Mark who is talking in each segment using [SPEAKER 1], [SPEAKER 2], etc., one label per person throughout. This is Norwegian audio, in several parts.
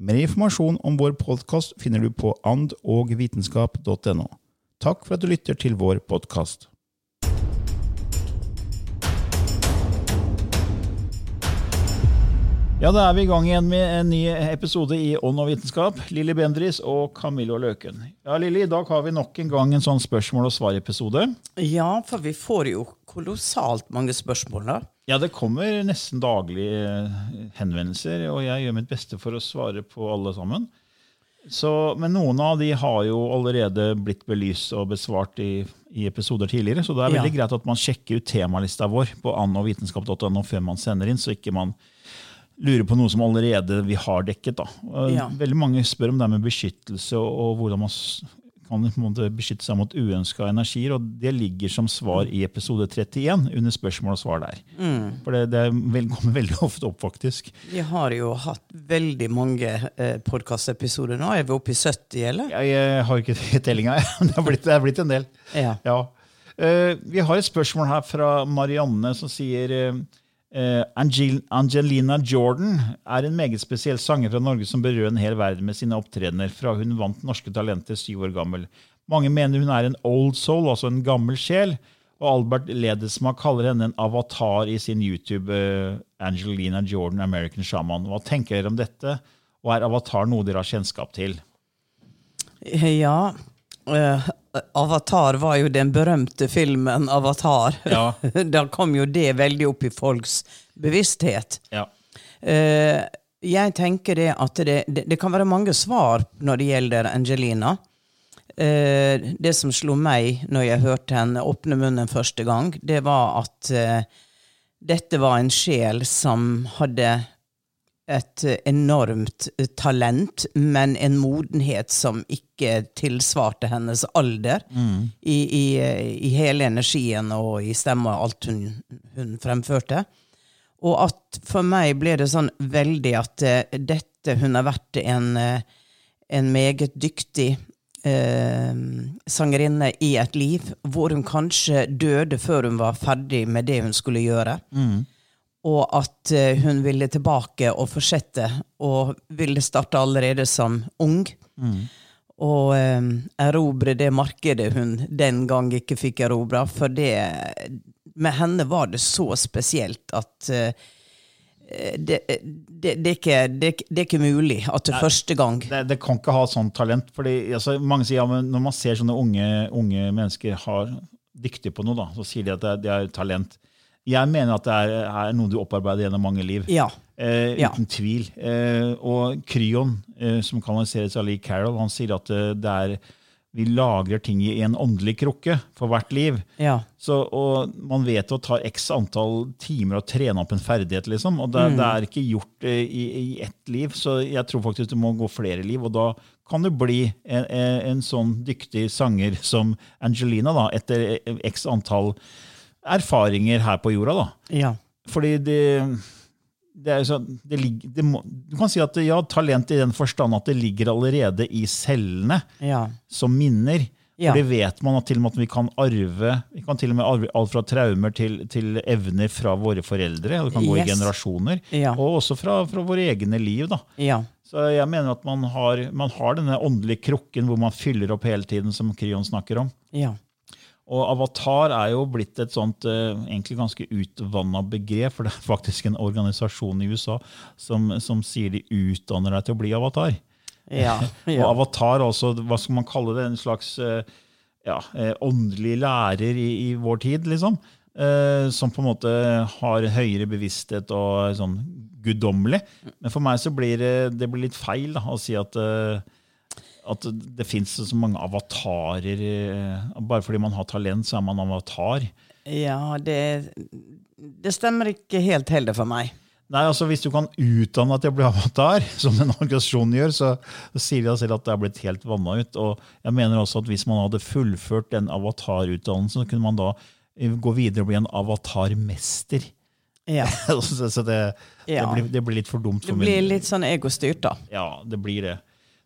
[SPEAKER 1] Mer informasjon om vår podkast finner du på andogvitenskap.no. Takk for at du lytter til vår podkast. Ja, da er vi i gang igjen med en ny episode i Ånd og vitenskap. Lilly Bendris og Camillo Løken. Ja, Lilly, i dag har vi nok en gang en sånn spørsmål og svar-episode.
[SPEAKER 2] Ja, for vi får jo kolossalt mange spørsmål, da.
[SPEAKER 1] Ja, det kommer nesten daglig eh, henvendelser, og jeg gjør mitt beste for å svare på alle sammen. Så, men noen av de har jo allerede blitt belyst og besvart i, i episoder tidligere, så det er veldig
[SPEAKER 2] Ja.
[SPEAKER 1] greit at man sjekker ut temalista vår på annovitenskap.no før man sender inn, så ikke man lurer på noe som allerede vi har dekket. Da.
[SPEAKER 2] Ja.
[SPEAKER 1] Veldig mange spør om det med beskyttelse og, hvordan man kan beskytte seg mot uønska energier. og Det ligger som svar i episode 31 under spørsmål og svar der. For det, det er vel, kommer veldig ofte opp, faktisk.
[SPEAKER 2] Vi har jo hatt veldig mange eh, podkastepisoder nå. Er vi oppe i 70, eller?
[SPEAKER 1] Jeg, jeg har ikke tellinga, det har blitt, det har blitt en del.
[SPEAKER 2] Ja.
[SPEAKER 1] Ja. Eh, vi har et spørsmål her fra Marianne som sier eh, eh, Angel Angelina Jordan er en meget spesiell sanger fra Norge som berører en hel verden med sine opptredener fra hun vant Norske Talenter syv år gammel. Mange mener hun er en old soul, altså en gammel sjel. Og Albert Ledesma kaller henne en avatar i sin YouTube eh, Angelina Jordan American Shaman. Hva tenker dere om dette? Og er avatar noe dere har kjennskap til?
[SPEAKER 2] Ja. Eh, Avatar var jo den berømte filmen Avatar.
[SPEAKER 1] Ja.
[SPEAKER 2] da kom jo det veldig opp i folks bevissthet.
[SPEAKER 1] Ja.
[SPEAKER 2] Uh, jeg tenker det at det, det, det kan være mange svar når det gjelder Angelina. Uh, det som slo meg når jeg hørte henne åpne munnen første gang, det var at dette var en sjel som hadde et enormt eh, talent, men en modenhet som ikke tilsvarte hennes alder i, i, eh, i hele energien og i stemma og alt hun, hun fremførte. Og at for meg ble det sånn veldig at eh, dette Hun har vært en, eh, en meget dyktig eh, sangerinne i et liv hvor hun kanskje døde før hun var ferdig med det hun skulle gjøre. Og at eh, hun ville tilbake og fortsette, og ville starte allerede som ung. Og eh, erobre det markedet hun den gang ikke fikk erobra. For det Med henne var det så spesielt at eh, det, det, det, er ikke, det, er ikke- mulig at det første gang
[SPEAKER 1] det, det kan ikke ha sånt talent. fordi altså, mange sier ja, Når man ser sånne unge, unge mennesker har dyktige på noe, da, så sier de at de har det er talent. Jeg mener at det er, er noe du opparbeider gjennom mange liv.
[SPEAKER 2] Ja.
[SPEAKER 1] Eh,
[SPEAKER 2] Ja.
[SPEAKER 1] uten tvil. Eh, og Kryon, eh, som kanaliseres av Lee Carroll, han sier at eh, det er vi lagrer ting i en åndelig krukke for hvert liv.
[SPEAKER 2] Ja.
[SPEAKER 1] Så, og man vet det tar x antall timer å trene opp en ferdighet, liksom. Og det, det er ikke gjort eh, i, i ett liv, så jeg tror faktisk du må gå flere liv. Og da kan du bli en, en, sånn dyktig sanger som Angelina, da, etter x antall erfaringer her på jorda. da.
[SPEAKER 2] ja.
[SPEAKER 1] Fordi det, det er sånn, det ligger, det må, Du kan si at ja, talent i den forstand at det ligger allerede i cellene
[SPEAKER 2] Ja.
[SPEAKER 1] som minner.
[SPEAKER 2] Ja.
[SPEAKER 1] For det vet man at til og med at vi kan arve vi kan til og med arve alt fra traumer til, til evner fra våre foreldre. Det kan gå
[SPEAKER 2] Yes.
[SPEAKER 1] i generasjoner.
[SPEAKER 2] Ja.
[SPEAKER 1] Og også fra, fra våre egne liv. da.
[SPEAKER 2] Ja.
[SPEAKER 1] Så jeg mener at man har, man har denne åndelige krukken hvor man fyller opp hele tiden, som Kryon snakker om.
[SPEAKER 2] Ja.
[SPEAKER 1] Og Avatar er jo blitt et sånt eh, egentlig ganske utvanna begrep, for det er faktisk en organisasjon i USA som, som sier de utdanner deg til å bli avatar.
[SPEAKER 2] Ja.
[SPEAKER 1] Og
[SPEAKER 2] ja.
[SPEAKER 1] avatar også, hva skal man kalle det, en slags eh, ja, eh, åndelig lærer i, i vår tid, liksom. Eh, som på en måte har høyere bevissthet og er sånn guddommelig. Men for meg så blir det, det blir litt feil da, å si at, eh, at det fins så mange avatarer. eh, bare fordi man har talent, så er man avatar.
[SPEAKER 2] ja det, det stemmer ikke helt heller for meg.
[SPEAKER 1] Nei, altså Hvis du kan utdanne at til å bli avatar, som den organisasjonen gjør, så, så sier de selv at det er blitt helt vanna ut. Og jeg mener også at Hvis man hadde fullført den avatarutdannelsen, så kunne man da eh, gå videre og bli en avatarmester.
[SPEAKER 2] Ja.
[SPEAKER 1] så så det,
[SPEAKER 2] Ja.
[SPEAKER 1] det, blir, det blir litt for dumt
[SPEAKER 2] Det blir litt sånn egostyrt, da.
[SPEAKER 1] Ja, det blir det.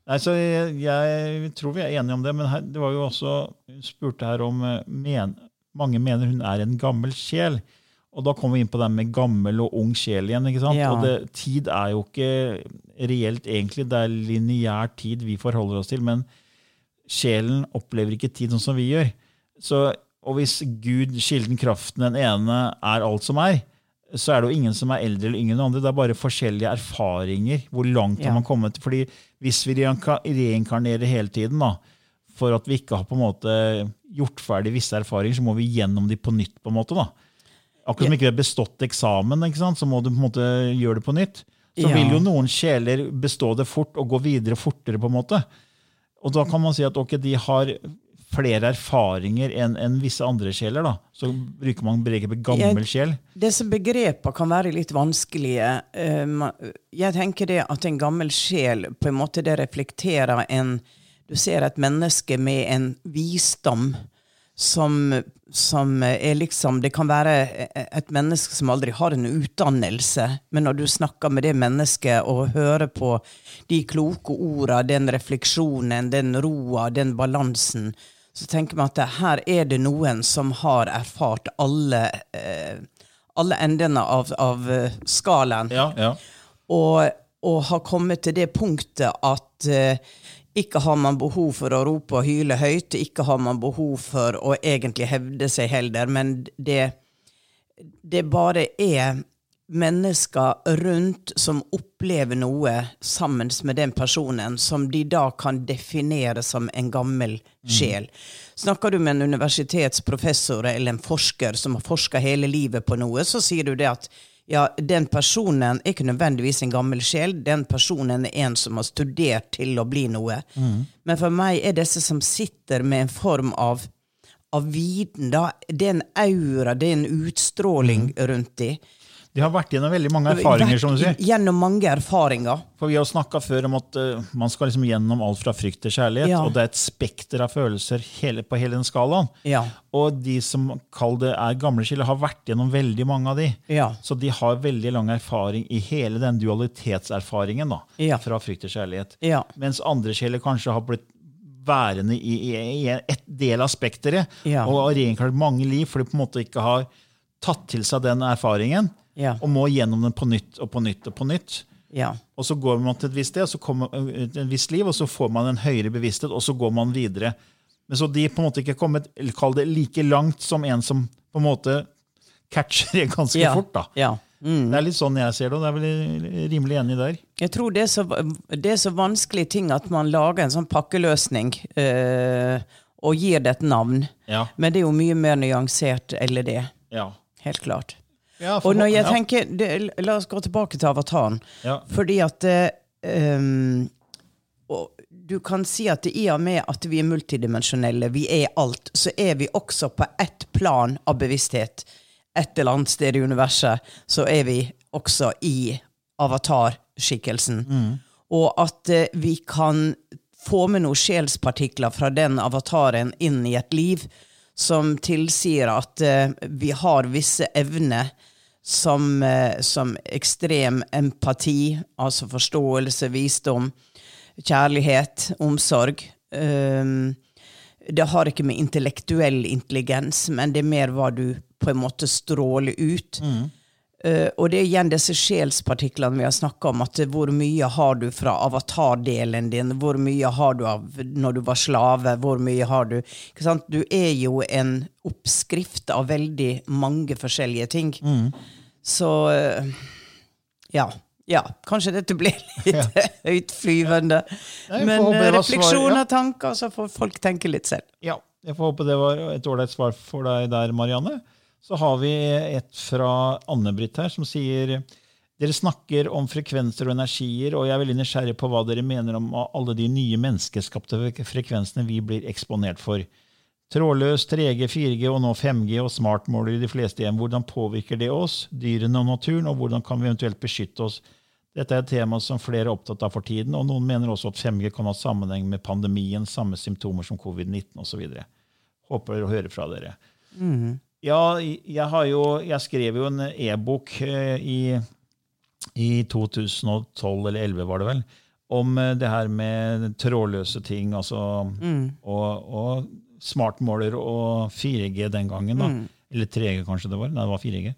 [SPEAKER 1] Nei, så jeg, jeg tror vi er enige om det, men her, det var jo også Hun spurte her om eh, men, Mange mener hun er en gammel sjel. Og da kommer vi inn på det med gammel og ung sjel igjen. ikke sant?
[SPEAKER 2] Ja.
[SPEAKER 1] Og det, tid er jo ikke reelt, egentlig. Det er lineær tid vi forholder oss til. Men sjelen opplever ikke tid sånn som vi gjør. Så, og hvis Gud, kilden, kraften, den ene, er alt som er, så er det jo ingen som er eldre eller yngre enn andre. Det er bare forskjellige erfaringer. Hvor langt
[SPEAKER 2] Ja.
[SPEAKER 1] har man kommet? Fordi hvis vi reinkarnerer hele tiden, da, for at vi ikke har på en måte gjort ferdig visse erfaringer, så må vi gjennom de på nytt. på en måte da. Akkurat som ikke vi har bestått eksamen, så må du på en måte gjøre det på nytt. Så
[SPEAKER 2] Ja.
[SPEAKER 1] vil jo noen sjeler bestå det fort og gå videre fortere. på en måte. Og da kan man si at okay, de har flere erfaringer enn en visse andre sjeler. da. Så bruker man begrepet gammel sjel.
[SPEAKER 2] Disse begrepene kan være litt vanskelige. Eh, Jeg tenker det at en gammel sjel på en måte det reflekterer en Du ser et menneske med en visdom som, som er liksom Det kan være et menneske som aldri har en utdannelse, men når du snakker med det mennesket og hører på de kloke orda, den refleksjonen, den roa, den balansen, så tenker man at her er det noen som har erfart alle, eh, alle endene av, av eh, skalaen
[SPEAKER 1] Ja, ja.
[SPEAKER 2] og, og har kommet til det punktet at eh, ikke har man behov for å rope og hyle høyt, ikke har man behov for å egentlig hevde seg heller, men det, det bare er mennesker rundt som opplever noe sammen med den personen, som de da kan definere som en gammel sjel. Snakker du med en universitetsprofessor eller en forsker som har forska hele livet på noe, så sier du det at ja, den personen er ikke nødvendigvis en gammel sjel, den personen er en som har studert til å bli noe. Men for meg er disse som sitter med en form av, av viten, da, det er en aura, det er en utstråling rundt de.
[SPEAKER 1] De har vært gjennom veldig mange erfaringer, som du sier.
[SPEAKER 2] Gjennom mange erfaringer.
[SPEAKER 1] For Vi har snakka før om at uh, man skal liksom gjennom alt fra frykt til kjærlighet.
[SPEAKER 2] Ja.
[SPEAKER 1] Og det er et spekter av følelser hele, på hele den skalaen.
[SPEAKER 2] Ja.
[SPEAKER 1] Og de som kall det er gamle skiller, har vært gjennom veldig mange av de.
[SPEAKER 2] Ja.
[SPEAKER 1] Så de har veldig lang erfaring i hele den dualitetserfaringen. da. Fra frykt til kjærlighet.
[SPEAKER 2] Ja.
[SPEAKER 1] Mens andre sjeler kanskje har blitt værende i, i, i et del av spekteret og har reinkarnert mange liv fordi de på en måte ikke har tatt til seg den erfaringen.
[SPEAKER 2] Ja.
[SPEAKER 1] Og må gjennom den på nytt og på nytt og på nytt.
[SPEAKER 2] Ja.
[SPEAKER 1] Og så går man til et visst sted, og så kommer øh, et visst liv, og så får man en høyere bevissthet, og så går man videre. Men så de på en måte ikke kommet kall det like langt som en som på en måte catcher det ganske
[SPEAKER 2] Ja.
[SPEAKER 1] fort. da.
[SPEAKER 2] ja. Mm.
[SPEAKER 1] Det er litt sånn jeg ser det, og det er vel rimelig enig der.
[SPEAKER 2] Jeg tror det er, så, det er så vanskelig ting at man lager en sånn pakkeløsning øh, og gir det et navn.
[SPEAKER 1] Ja.
[SPEAKER 2] Men det er jo mye mer nyansert eller det.
[SPEAKER 1] Ja.
[SPEAKER 2] Helt klart.
[SPEAKER 1] Ja,
[SPEAKER 2] Og når jeg tenker det, La oss gå tilbake til avataren.
[SPEAKER 1] Ja.
[SPEAKER 2] Fordi at um, Du kan si at i og med at vi er multidimensjonelle, vi er alt, så er vi også på ett plan av bevissthet. Et eller annet sted i universet så er vi også i avatarskikkelsen. Og at uh, vi kan få med noen sjelspartikler fra den avataren inn i et liv som tilsier at eh, vi har visse evner som, eh, som ekstrem empati, altså forståelse, visdom, kjærlighet, omsorg. Um, det har ikke med intellektuell intelligens, men det er mer hva du på en måte stråler ut. Eh, og det er igjen disse sjelspartiklene vi har snakka om. at Hvor mye har du fra avatardelen din? Hvor mye har du av når du var slave? Hvor mye har du ikke sant? Du er jo en oppskrift av veldig mange forskjellige ting. Så uh, ja. Ja, kanskje dette blir litt høytflyvende.
[SPEAKER 1] Ja.
[SPEAKER 2] Men eh, refleksjoner,
[SPEAKER 1] ja.
[SPEAKER 2] tanker, så får folk tenke litt selv.
[SPEAKER 1] Ja, jeg får håpe det var et ålreit svar for deg der, Marianne. Så har vi et fra Anne-Britt her, som sier dere snakker om frekvenser og energier, og jeg er veldig nysgjerrig på hva dere mener om alle de nye menneskeskapte frekvensene vi blir eksponert for. Trådløs 3G, 4G og nå 5G og smartmåler i de fleste hjem. Hvordan påvirker det oss, dyrene og naturen, og hvordan kan vi eventuelt beskytte oss? Dette er et tema som flere er opptatt av for tiden, og noen mener også at 5G kan ha sammenheng med pandemien, samme symptomer som covid-19 osv. Håper å høre fra dere. Ja, jeg, har jo, jeg skrev jo en e-bok eh, i, i 2012 eller 2011, var det vel, om eh, det her med trådløse ting, altså, og, og smartmåler og 4G den gangen. da. Eller 3G, kanskje det var. Nei, det var 4G.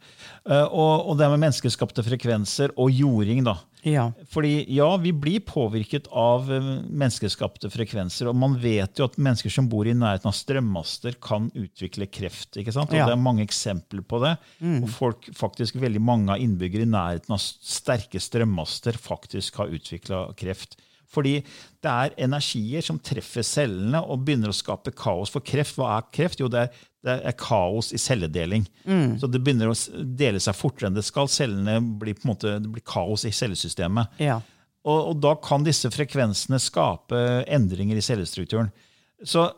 [SPEAKER 1] Eh, og, og det med menneskeskapte frekvenser og jording. da.
[SPEAKER 2] Ja.
[SPEAKER 1] Fordi ja, vi blir påvirket av eh, menneskeskapte frekvenser. Og man vet jo at mennesker som bor i nærheten av strømmaster, kan utvikle kreft. ikke sant? Og
[SPEAKER 2] Ja.
[SPEAKER 1] Det er mange eksempler på det. Og folk, faktisk veldig mange av innbyggere i nærheten av sterke strømmaster faktisk har utvikla kreft. Fordi det er energier som treffer cellene og begynner å skape kaos. For kreft, hva er kreft? Jo, det er, det er kaos i celledeling. Så det begynner å dele seg fortere enn det skal. Cellene blir på en måte, det blir kaos i cellesystemet.
[SPEAKER 2] Ja.
[SPEAKER 1] Og, og da kan disse frekvensene skape endringer i cellestrukturen. Så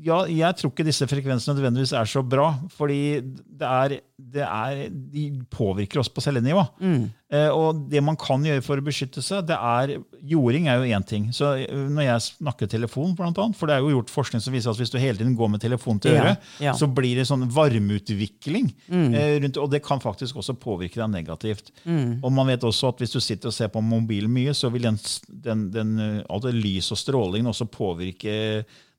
[SPEAKER 1] ja, jeg tror ikke disse frekvensene nødvendigvis er så bra, fordi det er, det er, de påvirker oss på cellenivå. Eh, og det man kan gjøre for å beskytte seg, det er Jording er jo én ting. Så eh, når jeg snakker telefon, blant annet, for det er jo gjort forskning som viser at hvis du hele tiden går med telefon til
[SPEAKER 2] Ja,
[SPEAKER 1] øret,
[SPEAKER 2] ja.
[SPEAKER 1] så blir det sånn varmeutvikling. Eh, rundt, og det kan faktisk også påvirke deg negativt. Og man vet også at hvis du sitter og ser på mobilen mye, så vil den, den, den, altså lys og strålingen også påvirke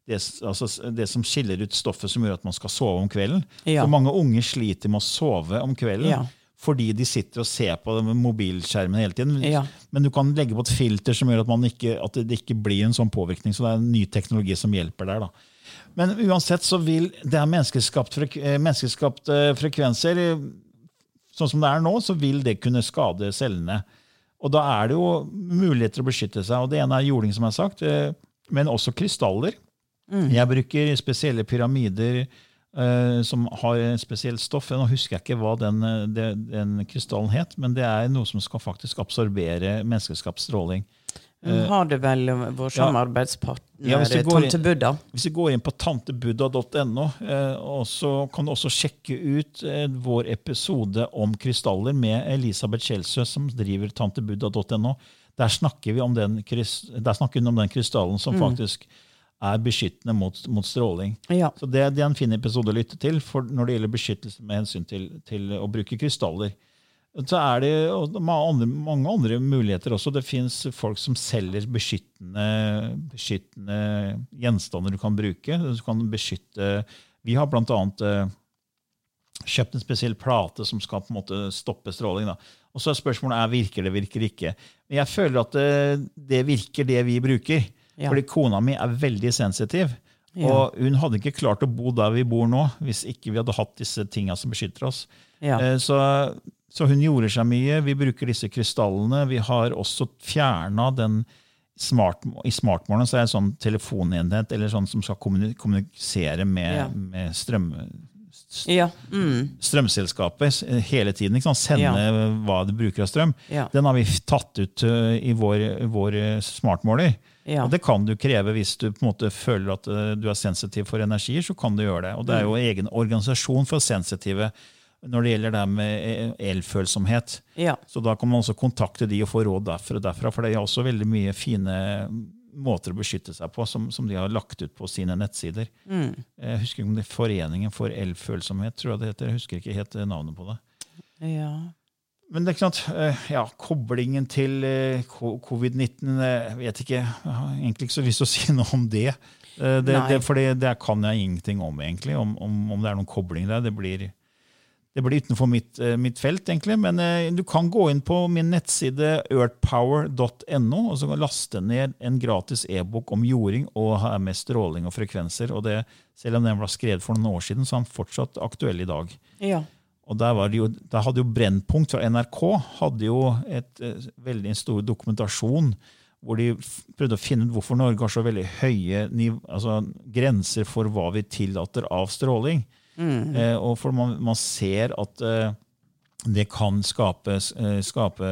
[SPEAKER 1] det, altså det som skiller ut stoffet som gjør at man skal sove om kvelden.
[SPEAKER 2] Ja.
[SPEAKER 1] Så mange unge sliter med å sove om kvelden.
[SPEAKER 2] Ja.
[SPEAKER 1] Fordi de sitter og ser på mobilskjermen hele tiden.
[SPEAKER 2] Ja.
[SPEAKER 1] Men du kan legge på et filter som gjør at, man ikke, at det ikke blir en sånn påvirkning. Så det er en ny teknologi som hjelper der. da. Men uansett så vil det er menneskeskapt frek eh, frekvenser eh, Sånn som det er nå, så vil det kunne skade cellene. Og da er det jo muligheter å beskytte seg. og Det ene er jording, som jeg har sagt, eh, men også krystaller. Jeg bruker spesielle pyramider uh, som har spesielt stoff. Nå husker jeg ikke hva den, den, det- den krystallen het, men det er noe som skal faktisk absorbere menneskeskapt stråling.
[SPEAKER 2] Hun har det vel, vår samarbeidspartner,
[SPEAKER 1] Ja, ja,
[SPEAKER 2] Tante Buddha.
[SPEAKER 1] Hvis du går inn på tantebuddha.no, eh, så kan du også sjekke ut eh, vår episode om krystaller med Elisabeth Kjelsø, som driver tantebuddha.no. Der snakker vi om den, krys- hun om den krystallen som faktisk er beskyttende mot, mot stråling.
[SPEAKER 2] Ja.
[SPEAKER 1] Så det, det er en fin episode å lytte til for når det gjelder beskyttelse med hensyn til, til å bruke krystaller. Så er det andre, mange andre muligheter også. Det fins folk som selger beskyttende, beskyttende gjenstander du kan bruke. Du kan beskytte Vi har blant annet eh, kjøpt en spesiell plate som skal på en måte stoppe stråling. Da. Og så er spørsmålet er virker det, virker ikke. Men jeg føler at det, det virker, det vi bruker.
[SPEAKER 2] Ja.
[SPEAKER 1] Fordi kona mi er veldig sensitiv.
[SPEAKER 2] Ja.
[SPEAKER 1] Og hun hadde ikke klart å bo der vi bor nå, hvis ikke vi hadde hatt disse tinga som beskytter oss.
[SPEAKER 2] Ja.
[SPEAKER 1] Eh, Så, så hun gjorde seg mye. Vi bruker disse krystallene. Vi har også fjerna den smart, I smartmålene så er det en sånn telefonenhet eller sånn som skal kommunisere med,
[SPEAKER 2] Ja.
[SPEAKER 1] med strøm,
[SPEAKER 2] Ja. Mm.
[SPEAKER 1] strømselskapet hele tiden. Ikke sant? Sende hva de bruker av strøm. Den har vi tatt ut uh, i vår, vår smartmåler.
[SPEAKER 2] Ja.
[SPEAKER 1] Og det kan du kreve hvis du på en måte føler at uh, du er sensitiv for energier. så kan du gjøre det. Og det er
[SPEAKER 2] Mm.
[SPEAKER 1] jo egen organisasjon for sensitive når det gjelder det med eh, elfølsomhet.
[SPEAKER 2] Ja.
[SPEAKER 1] Så da kan man også kontakte de og få råd derfra, derfra for det er også veldig mye fine måter å beskytte seg på som, som de har lagt ut på sine nettsider.
[SPEAKER 2] Mm.
[SPEAKER 1] Jeg husker ikke om det er Foreningen for elfølsomhet, tror jeg det heter. Jeg husker ikke helt eh, navnet på det.
[SPEAKER 2] ja.
[SPEAKER 1] Men det er ikke sant, eh, ja, koblingen til eh, covid-19 eh, Jeg vet ikke, jeg har egentlig ikke så lyst til å si noe om det. Eh, Det, det, for det kan jeg ingenting om, egentlig, om, om, om det er noen kobling der. Det blir, det blir utenfor mitt, eh, mitt felt, egentlig. Men eh, du kan gå inn på min nettside earthpower.no og så kan laste ned en gratis e-bok om jording og med stråling og frekvenser. og det, Selv om den ble skrevet for noen år siden, så er den fortsatt aktuell i dag.
[SPEAKER 2] Ja.
[SPEAKER 1] Og der, var det jo, der hadde jo Brennpunkt fra NRK hadde jo et, eh, veldig stor dokumentasjon hvor de prøvde å finne ut hvorfor Norge har så veldig høye altså, grenser for hva vi tillater av stråling. Eh, og for man, man ser at eh, det kan skape, eh, skape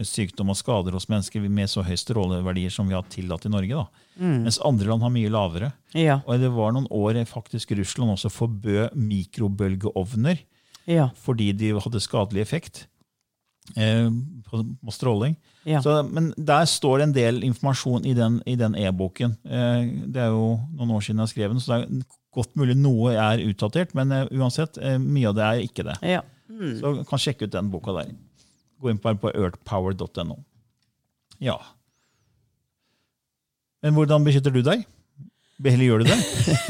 [SPEAKER 1] sykdom og skader hos mennesker med så høye stråleverdier som vi har tillatt i Norge. Da. Mens andre land har mye lavere.
[SPEAKER 2] Ja.
[SPEAKER 1] Og det var noen år faktisk Russland også forbød mikrobølgeovner
[SPEAKER 2] Ja.
[SPEAKER 1] fordi de hadde skadelig effekt eh, på, på stråling.
[SPEAKER 2] Ja.
[SPEAKER 1] Så, men der står det en del informasjon i den e-boken. e-boken. Eh, det er jo noen år siden jeg skrev den, så det er godt mulig noe er utdatert, men eh, uansett, eh, mye av det er ikke det.
[SPEAKER 2] ja.
[SPEAKER 1] Så du kan sjekke ut den boka der. Gå inn på, på earthpower.no. Ja. Men hvordan beskytter du deg? Eller gjør du det?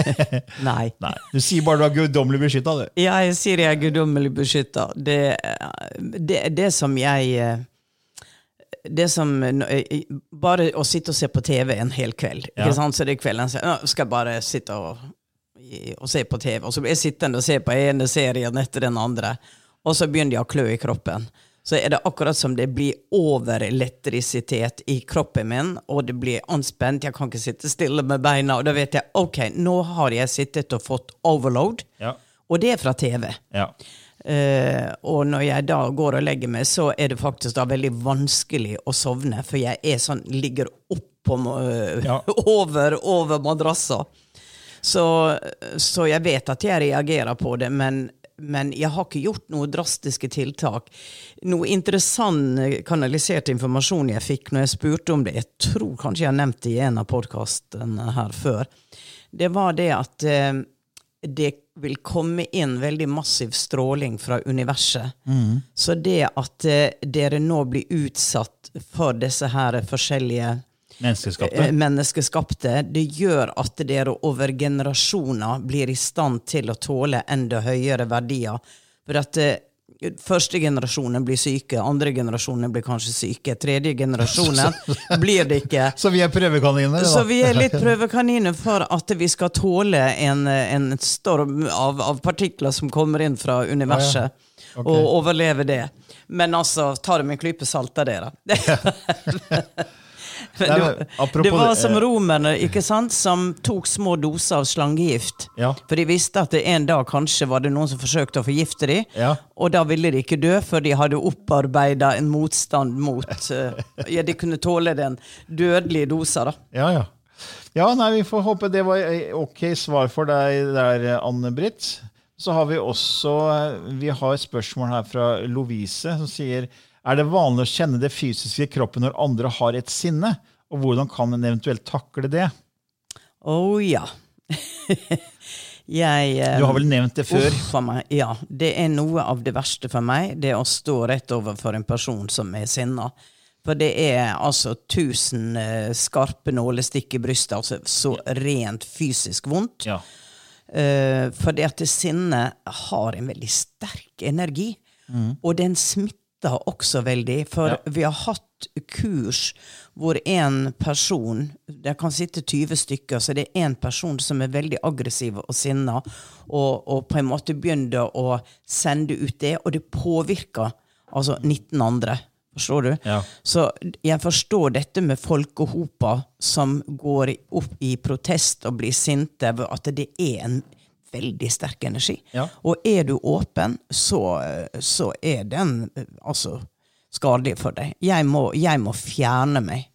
[SPEAKER 2] Nei.
[SPEAKER 1] Nei. Du sier bare du er guddommelig beskytta.
[SPEAKER 2] Ja, jeg sier jeg er guddommelig beskytta. Det, det, det som jeg eh, det som, eh, Bare å sitte og se på TV en hel kveld.
[SPEAKER 1] Ja.
[SPEAKER 2] Ikke sant? Så det er kvelden så «Nå skal jeg bare sitte og, og se på TV. Og så blir jeg sittende og se på ene serien etter den andre. Og så begynner jeg å klø i kroppen. Så er det akkurat som det blir overelektrisitet i kroppen min, og det blir anspent. Jeg kan ikke sitte stille med beina. Og da vet jeg ok, nå har jeg sittet og fått overload.
[SPEAKER 1] Ja.
[SPEAKER 2] Og det er fra TV.
[SPEAKER 1] ja.
[SPEAKER 2] Uh, og når jeg da går og legger meg, så er det faktisk da veldig vanskelig å sovne, for jeg er sånn, ligger oppå uh,
[SPEAKER 1] Ja.
[SPEAKER 2] over, over madrassa. Så, så jeg vet at jeg reagerer på det, men, men jeg har ikke gjort noen drastiske tiltak. Noe interessant eh, kanalisert informasjon jeg fikk når jeg spurte om det, jeg tror kanskje jeg har nevnt det i en av podkastene her før, det var det at eh, det vil komme inn veldig massiv stråling fra universet. Så det at eh, dere nå blir utsatt for disse her forskjellige
[SPEAKER 1] Menneskeskapte.
[SPEAKER 2] eh, menneskeskapte, det gjør at dere over generasjoner blir i stand til å tåle enda høyere verdier. For at eh, første generasjonen blir syke, andre generasjonen blir kanskje syke, tredje generasjonen blir det ikke.
[SPEAKER 1] Så vi er prøvekaniner? da.
[SPEAKER 2] Så vi er litt prøvekaniner for at vi skal tåle en, en storm av, av partikler som kommer inn fra universet,
[SPEAKER 1] Ok.
[SPEAKER 2] og overleve det. Men altså, ta det med en klype salt av dere. Det, det var som
[SPEAKER 1] eh,
[SPEAKER 2] romerne ikke sant, som tok små doser av slangegift.
[SPEAKER 1] Ja.
[SPEAKER 2] For de visste at det en dag kanskje var det noen som forsøkte å forgifte dem.
[SPEAKER 1] Ja.
[SPEAKER 2] Og da ville de ikke dø, for de hadde opparbeida en motstand mot eh, Ja, de kunne tåle den dødelige dosa, da.
[SPEAKER 1] Ja, ja. Ja, nei, Vi får håpe det var eh, ok svar for deg der, Anne-Britt. Så har vi også vi har et spørsmål her fra Lovise, som sier er det vanlig å kjenne det fysiske i kroppen når andre har et sinne? Og hvordan kan en eventuelt takle det?
[SPEAKER 2] Å ja. jeg um,
[SPEAKER 1] Du har vel nevnt det før?
[SPEAKER 2] Uff meg. Ja. Det er noe av det verste for meg, det å stå rett overfor en person som er sinna. For det er altså tusen uh, skarpe nålestikk i brystet, altså så rent fysisk vondt.
[SPEAKER 1] Ja.
[SPEAKER 2] Uh, for det at sinnet har en veldig sterk energi, og den smitter også veldig. For
[SPEAKER 1] Ja.
[SPEAKER 2] vi har hatt kurs hvor en person Det kan sitte 20 stykker, så det er én person som er veldig aggressiv og sinna, og, og på en måte begynner å sende ut det, og det påvirker altså 19 andre. Forstår du?
[SPEAKER 1] Ja.
[SPEAKER 2] Så jeg forstår dette med folkehoper som går opp i protest og blir sinte, at det er en veldig sterk energi.
[SPEAKER 1] Ja.
[SPEAKER 2] Og er du åpen, så, så er den eh, altså skadelig for deg. Jeg må, jeg må fjerne meg.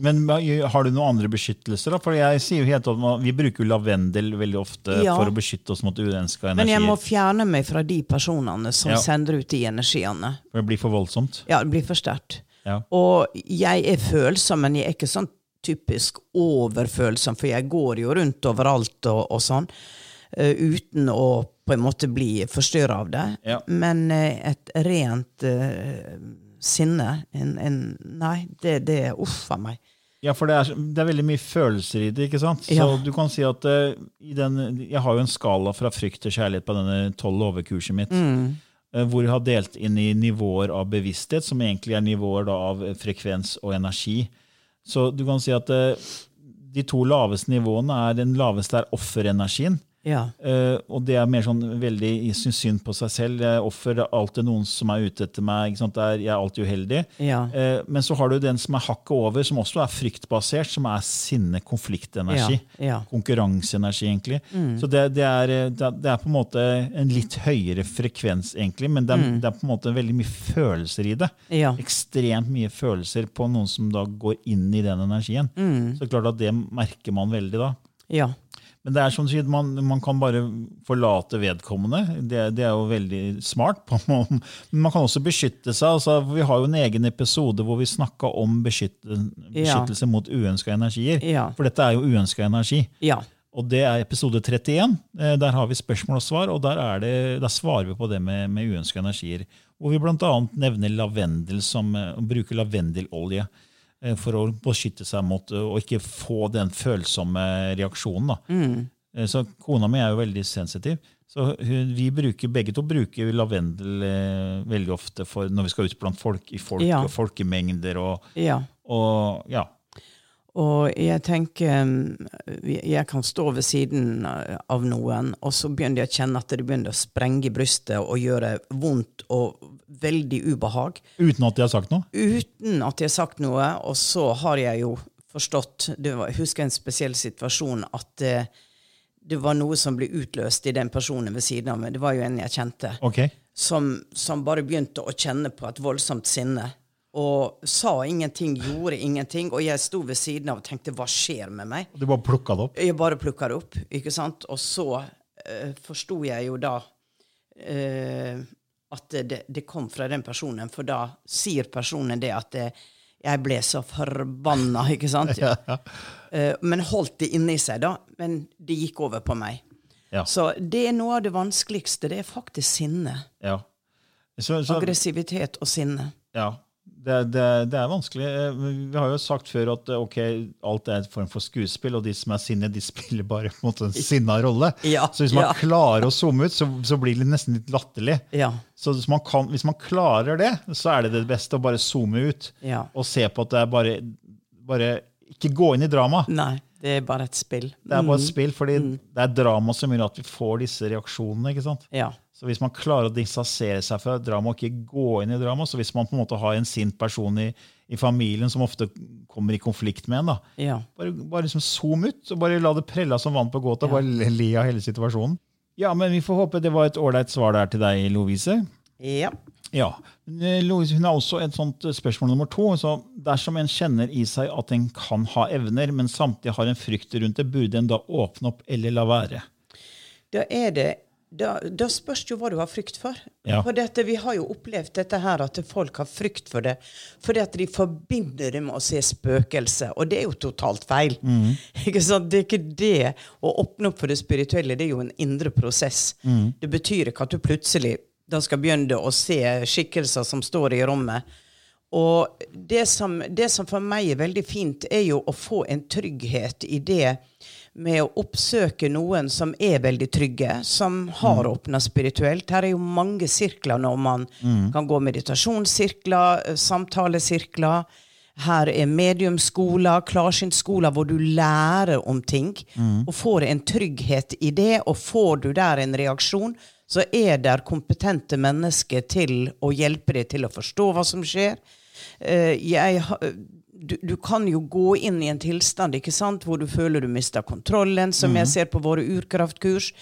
[SPEAKER 1] Men har du noen andre beskyttelser? da? For jeg sier jo helt at Vi bruker lavendel veldig ofte
[SPEAKER 2] Ja.
[SPEAKER 1] for å beskytte oss mot uønska energier.
[SPEAKER 2] Men jeg må fjerne meg fra de personene som
[SPEAKER 1] Ja.
[SPEAKER 2] sender ut de energiene.
[SPEAKER 1] For det blir for voldsomt.
[SPEAKER 2] Ja, det blir for sterkt.
[SPEAKER 1] Ja.
[SPEAKER 2] Og jeg er følsom, men jeg er ikke sånn typisk overfølsom, for jeg går jo rundt overalt og, og sånn, uten å på en måte bli forstyrra av det.
[SPEAKER 1] Ja.
[SPEAKER 2] Men eh, et rent uh, sinne en, en, Nei, det, det er uff a meg.
[SPEAKER 1] Ja, for det er, det er veldig mye følelser i det. ikke sant? Så du kan si at uh, i den, Jeg har jo en skala fra frykt til kjærlighet på denne tolv overkurset mitt. eh, Hvor jeg har delt inn i nivåer av bevissthet, som egentlig er nivåer da av frekvens og energi. Så du kan si at eh, de to laveste nivåene er Den laveste er offerenergien.
[SPEAKER 2] Ja.
[SPEAKER 1] Uh, og det er mer sånn veldig syns synd på seg selv. Jeg er offer, det er alltid noen som er ute etter meg. Er, jeg er alltid uheldig.
[SPEAKER 2] Ja.
[SPEAKER 1] Uh, men så har du den som er hakket over, som også er fryktbasert, som er sinne, konfliktenergi.
[SPEAKER 2] Ja.
[SPEAKER 1] Konkurranseenergi, egentlig. Så det, det, er, eh, det, er, på en måte en litt høyere frekvens, egentlig, men det er, det er på en måte veldig mye følelser i det. Ekstremt mye følelser på noen som da går inn i den energien. Så det er klart at det merker man veldig da.
[SPEAKER 2] ja.
[SPEAKER 1] Men det er som du sier, man, man kan bare forlate vedkommende. Det, det er jo veldig smart. Men man kan også beskytte seg. Altså, vi har jo en egen episode hvor vi snakka om beskytte, beskyttelse mot uønska energier.
[SPEAKER 2] Ja.
[SPEAKER 1] For dette er jo uønska energi.
[SPEAKER 2] Ja.
[SPEAKER 1] Og det er episode 31. Eh, Der har vi spørsmål og svar, og der, er det, der svarer vi på det med, med uønska energier. Hvor vi bl.a. nevner lavendel som bruker lavendelolje eh, for å beskytte seg mot og å ikke få den følsomme reaksjonen. Da. Eh, Så Kona mi er jo veldig sensitiv. Så hun, vi bruker, begge to bruker lavendel eh, veldig ofte for når vi skal ut blant folk i folk,
[SPEAKER 2] Ja.
[SPEAKER 1] og folkemengder. Og,
[SPEAKER 2] ja.
[SPEAKER 1] og ja,
[SPEAKER 2] Og jeg tenker um, Jeg kan stå ved siden av noen, og så begynner jeg å kjenne at det begynner å sprenge i brystet og gjøre vondt og veldig ubehag.
[SPEAKER 1] uten at de har sagt noe.
[SPEAKER 2] Uten at jeg har sagt noe. Og så har jeg jo forstått Jeg husker en spesiell situasjon at det, det var noe som ble utløst i den personen ved siden av meg. Det var jo en jeg kjente.
[SPEAKER 1] Ok,
[SPEAKER 2] som, som bare begynte å kjenne på et voldsomt sinne. Og sa ingenting, gjorde ingenting. Og jeg sto ved siden av og tenkte 'hva skjer med meg'?
[SPEAKER 1] Du bare plukka det opp.
[SPEAKER 2] Jeg bare plukka det opp. ikke sant? Og så uh, forsto jeg jo da uh, at det, det kom fra den personen, for da sier personen det at det, jeg ble så forbanna, ikke sant? Eh, men holdt det inni seg, da. Men det gikk over på meg.
[SPEAKER 1] Ja.
[SPEAKER 2] Så det er noe av det vanskeligste. Det er faktisk sinne.
[SPEAKER 1] Ja. Så, så,
[SPEAKER 2] Aggressivitet og sinne.
[SPEAKER 1] ja. Det, det, det er vanskelig. Eh, Vi har jo sagt før at eh, ok, alt er en form for skuespill, og de som er sinne, de spiller bare på en måte en sinna rolle.
[SPEAKER 2] Ja,
[SPEAKER 1] Så hvis man
[SPEAKER 2] ja.
[SPEAKER 1] klarer å zoome ut, så, så blir det nesten litt latterlig.
[SPEAKER 2] Ja.
[SPEAKER 1] Så hvis man, kan, hvis man klarer det, så er det det beste å bare zoome ut og se på at det er bare, bare Ikke gå inn i drama.
[SPEAKER 2] Nei, det er bare et spill.
[SPEAKER 1] Det er bare et spill, fordi det er drama som gjør at vi får disse reaksjonene. ikke sant?
[SPEAKER 2] Ja.
[SPEAKER 1] Så hvis man klarer å distansere seg fra drama og ikke gå inn i drama, så hvis man på en måte har en sint person i, i familien som ofte kommer i konflikt med en, da,
[SPEAKER 2] Ja.
[SPEAKER 1] bare, bare liksom zoom ut og bare la det prelle som vann på gåta. Bare le- le av hele situasjonen. Ja, men vi får håpe det var et ålreit svar der til deg, Lovise.
[SPEAKER 2] ja.
[SPEAKER 1] Ja. Eh, Louise, hun har også et sånt eh, spørsmål nummer to. Så dersom en kjenner i seg at en kan ha evner, men samtidig har en frykt rundt det, burde en da åpne opp eller la være?
[SPEAKER 2] Da er det da, da spørs jo hva du har frykt for.
[SPEAKER 1] Ja.
[SPEAKER 2] For dette, vi har jo opplevd dette her, at folk har frykt for det fordi at de forbinder det med å se spøkelser. Og det er jo totalt feil. Ikke sant? Det er ikke det. Å åpne opp for det spirituelle det er jo en indre prosess. Det betyr ikke at du plutselig da skal begynne å se skikkelser som står i rommet. Og det som, det som for meg er veldig fint, er jo å få en trygghet i det med å oppsøke noen som er veldig trygge, som har åpna spirituelt. Her er jo mange sirkler når man kan gå meditasjonssirkler, eh, samtalesirkler. Her er mediumskoler, klarsynsskoler, hvor du lærer om ting. Og får en trygghet i det, og får du der en reaksjon, så er der kompetente mennesker til å hjelpe deg til å forstå hva som skjer. Eh, jeg, du, du kan jo gå inn i en tilstand ikke sant, hvor du føler du mister kontrollen, som jeg ser på våre urkraftkurs.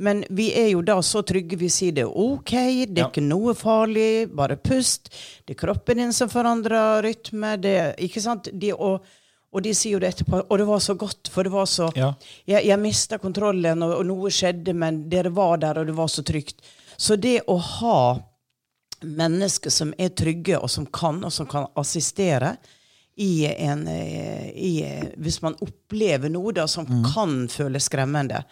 [SPEAKER 2] Men vi er jo da så trygge, vi sier det er ok, det er
[SPEAKER 1] Ja.
[SPEAKER 2] ikke noe farlig, bare pust. Det er kroppen din som forandrer rytme. Det, ikke sant? De, og, og de sier jo det etterpå. Og det var så godt, for det var så
[SPEAKER 1] Ja.
[SPEAKER 2] Jeg, jeg mista kontrollen, og, og noe skjedde, men dere var der, og det var så trygt. Så det å ha mennesker som er trygge, og som kan, og som kan assistere i en eh, i, Hvis man opplever noe da som kan føles skremmende,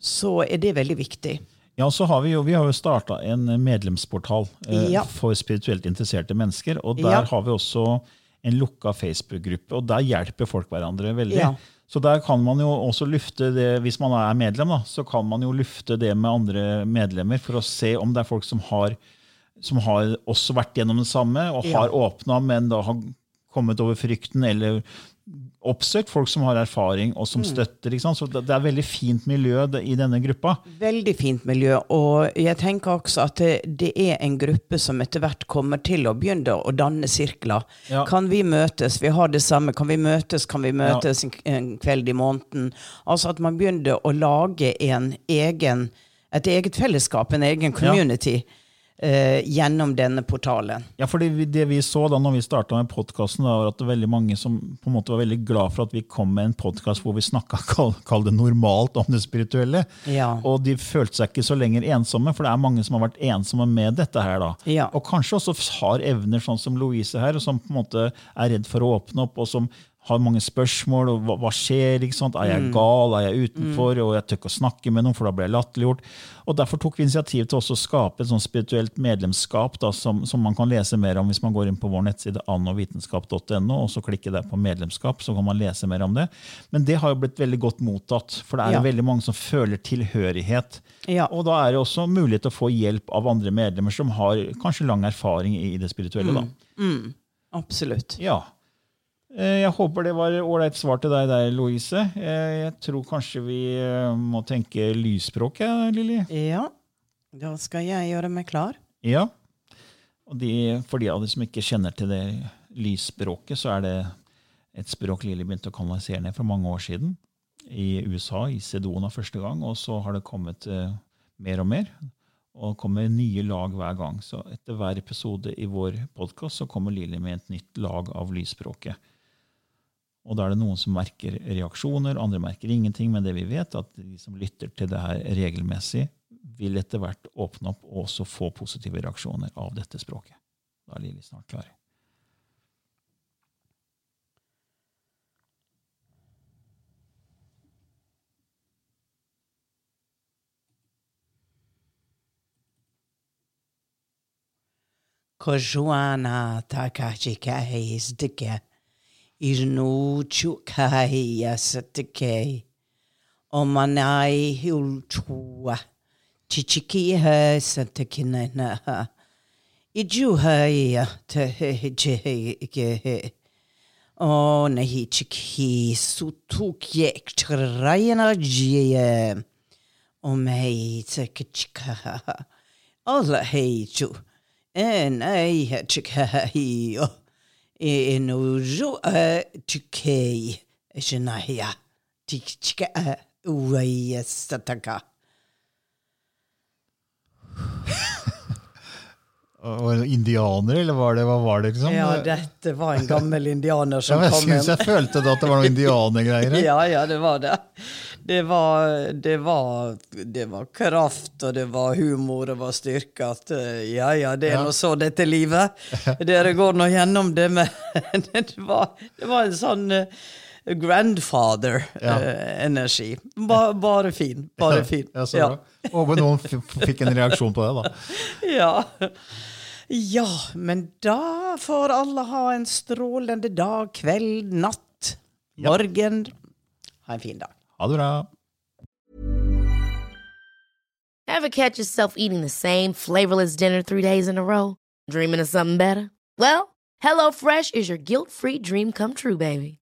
[SPEAKER 2] så er det veldig viktig.
[SPEAKER 1] Ja, så har Vi jo, vi har jo starta en medlemsportal eh,
[SPEAKER 2] Ja.
[SPEAKER 1] for spirituelt interesserte mennesker. og Der
[SPEAKER 2] Ja.
[SPEAKER 1] har vi også en lukka Facebook-gruppe, og der hjelper folk hverandre veldig.
[SPEAKER 2] Ja.
[SPEAKER 1] Så der kan man jo også lufte det, hvis man er medlem, da, så kan man jo lufte det med andre medlemmer for å se om det er folk som har, som har også vært gjennom det samme, og
[SPEAKER 2] Ja.
[SPEAKER 1] har åpna, men da har kommet over frykten, eller oppsøkt folk som har erfaring, og
[SPEAKER 2] Mm.
[SPEAKER 1] som støtter. Ikke sant? Så det er veldig fint miljø i denne gruppa.
[SPEAKER 2] Veldig fint miljø, og jeg tenker også at det, er en gruppe som etter hvert kommer til å begynne å danne sirkler.
[SPEAKER 1] Ja.
[SPEAKER 2] Kan vi møtes? Vi har det samme. Kan vi møtes? Kan vi møtes ja. en kveld i måneden? Altså at man begynner å lage en egen, et eget fellesskap, en egen community, eh, gjennom denne portalen.
[SPEAKER 1] Ja, for det, vi- det vi så da når vi starta med podkasten, var at det var veldig mange som på en måte var veldig glad for at vi kom med en podkast hvor vi snakka kall, kall det normalt om det spirituelle.
[SPEAKER 2] Ja.
[SPEAKER 1] Og de følte seg ikke så lenger ensomme, for det er mange som har vært ensomme med dette her. da.
[SPEAKER 2] Ja.
[SPEAKER 1] Og kanskje også har evner, sånn som Louise her, og som på en måte er redd for å åpne opp, og som har mange spørsmål. og Hva, hva skjer? ikke sant? Er jeg gal? Er jeg utenfor? Og jeg tør ikke å snakke med noen, for da blir jeg latterliggjort. Og Derfor tok vi initiativ til å skape et sånt spirituelt medlemskap da, som, som man kan lese mer om hvis man går inn på vår nettside annovitenskap.no, og så klikker der på medlemskap, så kan man lese mer om det. Men det har jo blitt veldig godt mottatt, for det er
[SPEAKER 2] Ja.
[SPEAKER 1] veldig mange som føler tilhørighet.
[SPEAKER 2] Ja.
[SPEAKER 1] Og da er det også mulighet til å få hjelp av andre medlemmer som har kanskje lang erfaring i det spirituelle. da.
[SPEAKER 2] Absolutt.
[SPEAKER 1] Ja. Eh, Jeg håper det var ålreit svar til deg der, Louise. Eh, Jeg tror kanskje vi eh, må tenke lysspråk, Lilly.
[SPEAKER 2] Ja, da skal jeg gjøre meg klar.
[SPEAKER 1] Ja. Og de, for de av dere som ikke kjenner til det lysspråket, så er det et språk Lilly begynte å kanalisere ned for mange år siden. I USA, i Sedona første gang, og så har det kommet uh, mer og mer. Og kommer nye lag hver gang. Så etter hver episode i vår podkast så kommer Lilly med et nytt lag av lysspråket. Og da er det noen som merker reaksjoner, andre merker ingenting. Men det vi vet, er at de som lytter til det her regelmessig, vil etter hvert åpne opp og også få positive reaksjoner av dette språket. Da er Lili snart klar.
[SPEAKER 2] Kojuana takachikahe isdike. Irnu chukai asatike. Omanai hulchua. Chichiki ha santakinana. Ijuhaya te O nahi chiki sutukye trayana jie. O mei takachika. Alla heichu. En ei chikahi. En uju a shinahia Shinaya. Tikchika uaya sataka.
[SPEAKER 1] Var det indianer, eller var det, hva var det? liksom?
[SPEAKER 2] Ja, dette var en gammel indianer som
[SPEAKER 1] ja, jeg
[SPEAKER 2] kom
[SPEAKER 1] synes
[SPEAKER 2] inn.
[SPEAKER 1] jeg følte da at det var noen indianergreier. her.
[SPEAKER 2] Ja, ja, det var det. Det var, det var, det var kraft, og det var humor, det var styrke. At eh, ja, ja, det er
[SPEAKER 1] Ja.
[SPEAKER 2] nå så dette livet. Dere går nå gjennom det, men det var, det var en sånn eh, grandfather-energi. Ba, bare fin. Bare fin.
[SPEAKER 1] Ja, så bra. Håper noen fikk en reaksjon på det, da.
[SPEAKER 2] Ja. ja, men da får alle ha en strålende dag, kveld, natt,
[SPEAKER 1] Ja.
[SPEAKER 2] morgen. Ha en fin dag.
[SPEAKER 1] Ha det bra.
[SPEAKER 3] Ever catch yourself eating the same flavorless dinner three days in a row? Dreaming of something better? Well, HelloFresh is your guilt free dream come true, baby.